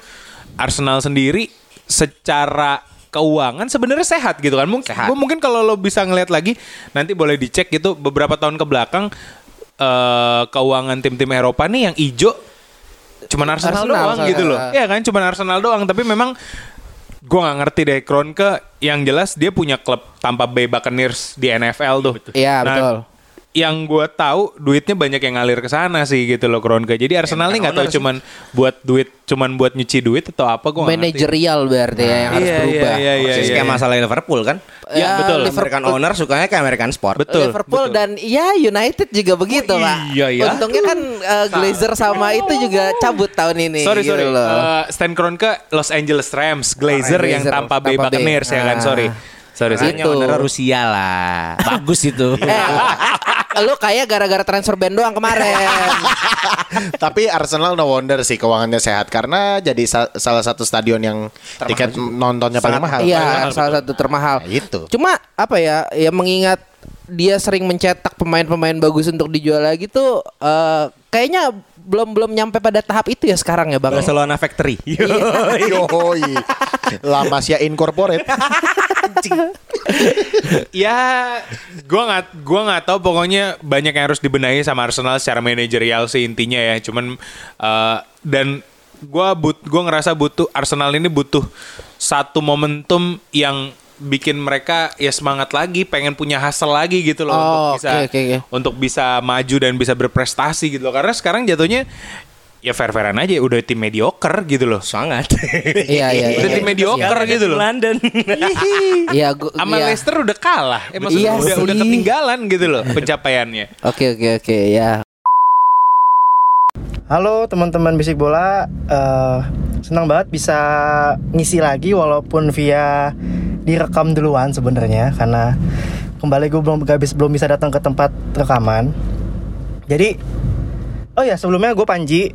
S5: Arsenal sendiri secara keuangan sebenarnya sehat gitu kan mungkin
S3: Sehat.
S5: mungkin kalau lo bisa ngeliat lagi nanti boleh dicek gitu beberapa tahun ke belakang eh keuangan tim-tim Eropa nih yang ijo cuman Arsenal,
S2: Arsenal,
S5: doang
S2: Arsenal.
S5: gitu loh ya kan cuman Arsenal doang tapi memang gua nggak ngerti deh Kroenke yang jelas dia punya klub Tampa Bay Buccaneers di NFL tuh
S2: Iya,
S5: Nah,
S2: betul.
S5: Yang gue tahu duitnya banyak yang ngalir ke sana sih gitu loh Kroenke. Jadi Arsenal nih nggak tahu cuman buat duit cuman buat nyuci duit atau apa gue
S2: Manajerial berarti ya yang harus
S5: Iya,
S2: berubah.
S5: iya, iya,
S3: Persis
S5: iya,
S3: kayak
S5: iya.
S3: masalah Liverpool kan.
S2: Ya,
S5: betul.
S3: American owner sukanya kayak American sport.
S5: Betul.
S2: Liverpool
S5: betul.
S2: dan ya United juga begitu
S5: Oh,
S2: pak.
S5: iya, ya.
S2: Untungnya kan uh, Glazer sama itu juga cabut tahun ini.
S5: Sorry
S2: gitu
S5: sorry,
S2: loh.
S5: Eh, Stan Kroenke Los Angeles Rams, Glazer yang
S2: Glazer,
S5: Tampa Bay. Buccaneers ya kan,
S2: Ah.
S5: sorry. Sorry,
S2: Gitu.
S3: ownernya Rusia lah. Bagus itu.
S2: Lu kayak gara-gara transfer band doang kemarin.
S4: Tapi Arsenal no wonder sih keuangannya sehat karena jadi sa- salah satu stadion yang tiket nontonnya paling mahal.
S2: Iya, salah satu termahal.
S4: Nah, itu.
S2: Cuma apa ya? Ya mengingat dia sering mencetak pemain-pemain bagus untuk dijual lagi tuh eh, kayaknya belum belum nyampe pada tahap itu ya sekarang ya, Bang.
S3: Barcelona Factory.
S4: Yoi. La Masia Incorporate.
S5: ya gua nggak gua nggak tahu pokoknya banyak yang harus dibenahi sama Arsenal secara manajerial sih intinya ya cuman eh, dan gua but gua ngerasa butuh Arsenal ini butuh satu momentum yang bikin mereka ya semangat lagi pengen punya hasil lagi gitu loh
S2: Oh,
S5: untuk bisa
S2: oke, oke, oke.
S5: untuk bisa maju dan bisa berprestasi gitu loh karena sekarang jatuhnya ya fair-fairan aja udah tim mediocre gitu loh
S3: Sangat.
S2: Iya, iya,
S5: udah
S2: iya.
S5: tim mediocre gitu loh
S3: London.
S2: Iya, gua
S5: sama
S2: iya.
S5: Leicester udah kalah. Eh maksudnya
S2: Iya
S5: udah udah
S2: sih.
S5: ketinggalan gitu loh pencapaiannya.
S2: Oke, oke, oke, ya.
S1: Halo teman-teman bisik bola, Eh, senang banget bisa ngisi lagi walaupun via direkam duluan sebenarnya karena kembali gue belum gak bis- belum bisa datang ke tempat rekaman. Jadi, oh ya sebelumnya gue Panji,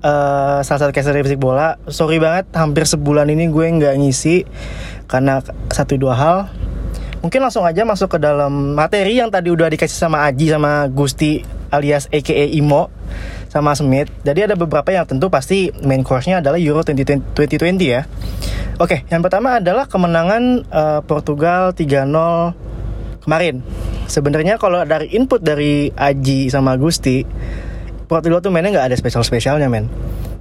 S1: eh, salah satu caster dari bisik bola. Sorry banget, hampir sebulan ini gue nggak ngisi karena satu dua hal. Mungkin langsung aja masuk ke dalam materi yang tadi udah dikasih sama Aji sama Gusti alias AKA Imo sama Smith. Jadi ada beberapa yang tentu pasti main course-nya adalah Euro 2020, 2020 ya. Oke, yang pertama adalah kemenangan eh, Portugal 3-0 kemarin. Sebenarnya kalau dari input dari Aji sama Gusti, Portugal tuh mainnya nggak ada spesial-spesialnya men.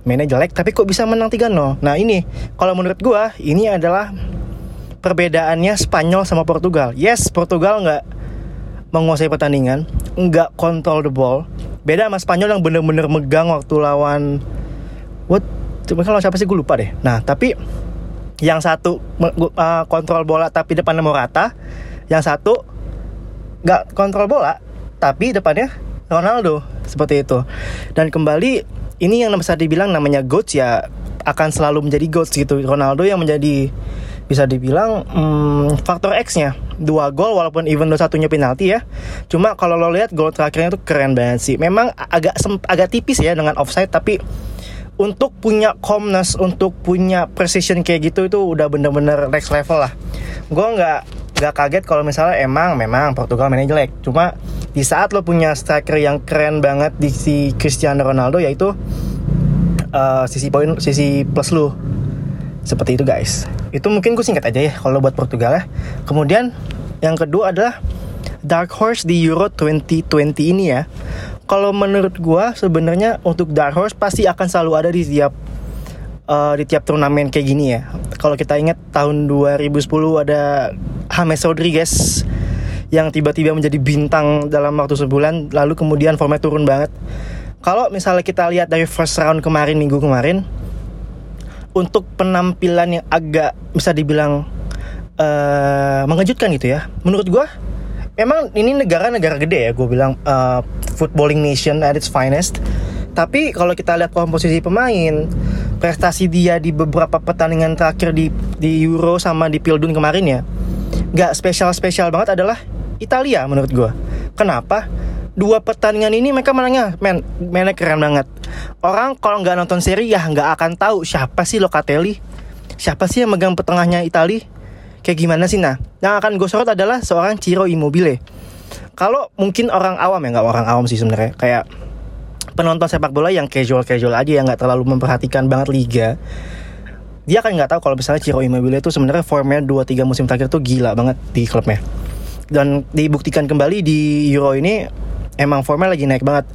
S1: Mainnya jelek tapi kok bisa menang 3-0. Nah ini, kalau menurut gua ini adalah perbedaannya Spanyol sama Portugal. Yes, Portugal nggak menguasai pertandingan, nggak control the ball. Beda sama Spanyol yang bener-bener megang waktu lawan what? Mereka lawan siapa sih gue lupa deh. Nah tapi yang satu uh, kontrol bola tapi depannya Morata, yang satu nggak kontrol bola tapi depannya Ronaldo. Seperti itu. Dan kembali ini yang bisa dibilang namanya goats ya akan selalu menjadi goats gitu. Ronaldo yang menjadi bisa dibilang hmm, faktor X-nya. Dua gol walaupun even though satunya penalti ya. Cuma kalau lo lihat gol terakhirnya tuh keren banget sih. Memang agak agak tipis ya dengan offside tapi untuk punya calmness untuk punya precision kayak gitu itu udah bener-bener next level lah gue nggak nggak kaget kalau misalnya emang memang Portugal mainnya jelek cuma di saat lo punya striker yang keren banget di si Cristiano Ronaldo yaitu eh, sisi poin sisi plus lo seperti itu guys. Itu mungkin gue singkat aja ya kalau buat Portugal ya. Kemudian yang kedua adalah Dark Horse di Euro 2020 ini ya. Kalau menurut gue sebenarnya untuk Dark Horse pasti akan selalu ada di tiap eh, di tiap turnamen kayak gini ya. Kalau kita ingat tahun 2010 ada James Rodriguez yang tiba-tiba menjadi bintang dalam waktu sebulan lalu kemudian formnya turun banget. Kalau misalnya kita lihat dari first round kemarin minggu kemarin untuk penampilan yang agak bisa dibilang eh mengejutkan gitu ya. Menurut gua memang ini negara-negara gede ya, gue bilang eh, footballing nation at its finest. Tapi kalau kita lihat komposisi pemain, prestasi dia di beberapa pertandingan terakhir di di Euro sama di Pildun kemarin ya, nggak spesial-spesial banget adalah Italia menurut gue. Kenapa? Dua pertandingan ini mereka menangnya, men, mainnya keren banget. Orang kalau nggak nonton seri ya nggak akan tahu siapa sih Locatelli, siapa sih yang megang petengahnya Italia, kayak gimana sih nah. Yang akan gue sorot adalah seorang Ciro Immobile. Kalau mungkin orang awam ya nggak orang awam sih sebenarnya, kayak penonton sepak bola yang casual casual aja yang nggak terlalu memperhatikan banget liga dia kan nggak tahu kalau misalnya Ciro Immobile itu sebenarnya formnya 2-3 musim terakhir tuh gila banget di klubnya dan dibuktikan kembali di Euro ini emang formnya lagi naik banget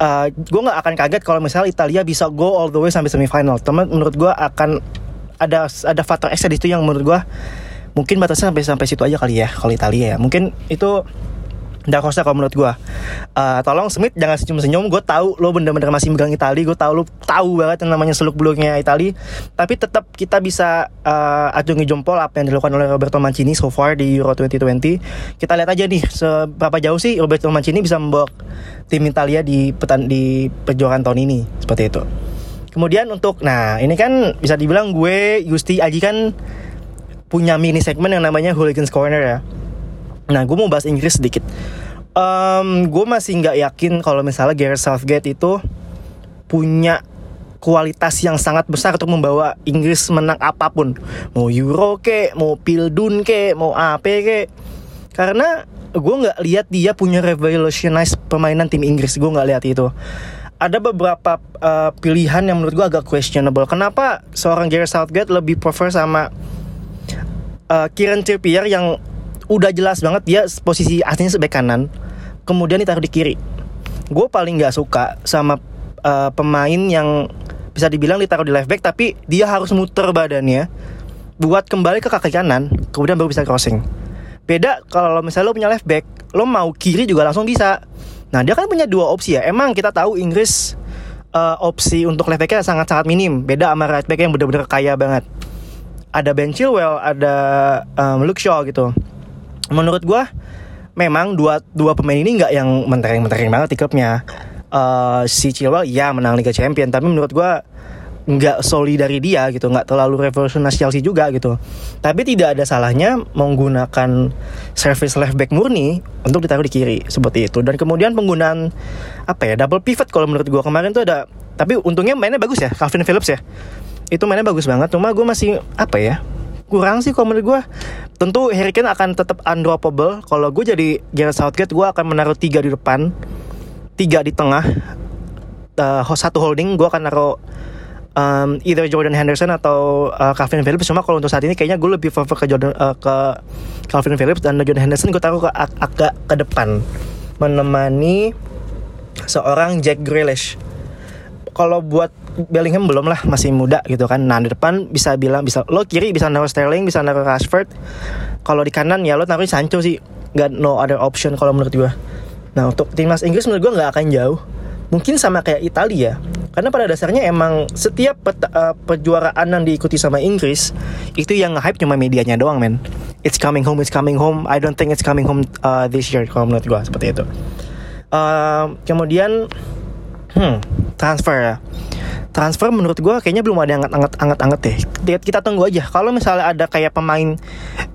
S1: uh, gue nggak akan kaget kalau misalnya Italia bisa go all the way sampai semifinal teman menurut gue akan ada ada faktor X di situ yang menurut gue mungkin batasnya sampai sampai situ aja kali ya kalau Italia ya. Mungkin itu Dark horse kalau menurut gue uh, Tolong Smith jangan senyum-senyum. Gue tahu lo bener-bener masih megang Itali. Gue tahu lo tahu banget yang namanya seluk beluknya Itali. Tapi tetap kita bisa uh, acungi jempol Apa yang dilakukan oleh Roberto Mancini so far di Euro 2020 Kita lihat aja nih Seberapa jauh sih Roberto Mancini bisa membawa tim Italia di petan di perjuangan tahun ini. Seperti itu. Kemudian untuk Nah ini kan bisa dibilang gue Gusti Aji kan Punya mini segmen yang namanya Hooligans Corner ya Nah, gue mau bahas Inggris sedikit. Um, gue masih nggak yakin kalau misalnya Gareth Southgate itu punya kualitas yang sangat besar untuk membawa Inggris menang apa pun. Mau Euro ke, mau Pildun ke, mau apa ke. Karena gue nggak lihat dia punya revolutionize permainan tim Inggris. Gue nggak lihat itu. Ada beberapa uh, pilihan yang menurut gue agak questionable. Kenapa seorang Gareth Southgate lebih prefer sama uh, Kieran Trippier yang udah jelas banget dia posisi aslinya sebagai kanan kemudian ditaruh di kiri. Gue paling nggak suka sama uh, pemain yang bisa dibilang ditaruh di left back tapi dia harus muter badannya buat kembali ke kaki kanan kemudian baru bisa crossing. Beda kalau misalnya lo punya left back lo mau kiri juga langsung bisa. Nah dia kan punya dua opsi ya. Emang kita tahu Inggris uh, opsi untuk left backnya sangat sangat minim. Beda sama right back yang bener-bener kaya banget ada Ben Chilwell ada um, Luke Shaw gitu. Menurut gue memang dua dua pemain ini nggak yang mentereng-mentereng banget di klubnya. Uh, si Chilwell ya menang Liga Champion tapi menurut gue nggak soli dari dia gitu nggak terlalu revolusioner Chelsea juga gitu. Tapi tidak ada salahnya menggunakan service left back murni untuk ditaruh di kiri seperti itu. Dan kemudian penggunaan apa ya double pivot kalau menurut gue kemarin tuh ada tapi untungnya mainnya bagus ya Calvin Phillips ya itu mainnya bagus banget cuma gue masih apa ya kurang sih kalau menurut gue tentu Harry Kane akan tetap undroppable. Kalau gue jadi Gareth Southgate gue akan menaruh tiga di depan tiga di tengah uh, satu holding. Gue akan naruh um, either Jordan Henderson atau uh, Calvin Phillips. Cuma kalau untuk saat ini kayaknya gue lebih prefer ke Jordan uh, ke Calvin Phillips dan Jordan Henderson. Gue taruh ke agak ke depan. Menemani seorang Jack Grealish. Kalau buat Bellingham belum lah masih muda gitu kan. Nah di depan bisa bilang bisa lo kiri bisa naruh Sterling bisa naruh Rashford. Kalau di kanan ya lo naruh Sancho sih. Gak no other option kalau menurut gue. Nah untuk timnas Inggris menurut gue nggak akan jauh. Mungkin sama kayak Italia. Karena pada dasarnya emang setiap peta, uh, perjuaraan yang diikuti sama Inggris itu yang hype cuma medianya doang men. It's coming home, it's coming home. I don't think it's coming home uh, this year kalau menurut gue seperti itu. Uh, kemudian hmm, transfer ya. Transfer menurut gue kayaknya belum ada yang anget anget anget deh. Kita tunggu aja. Kalau misalnya ada kayak pemain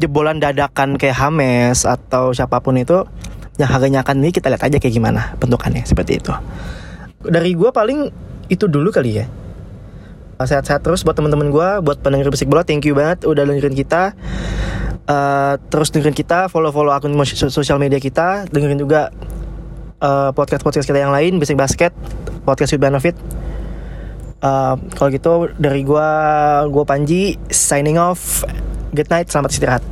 S1: jebolan dadakan kayak Hames atau siapa pun itu yang harganya akan nih kita lihat aja kayak gimana bentukannya seperti itu. Dari gue paling itu dulu kali ya. Sehat-sehat terus buat teman-teman gue buat pendengar bisik bola thank you banget udah dengerin kita. Uh, terus dengerin kita follow-follow akun sosial media kita. Dengerin juga uh, podcast-podcast kita yang lain bisik basket podcast with benefit Uh, kalau gitu dari gua gua Panji signing off. Good night, selamat istirahat.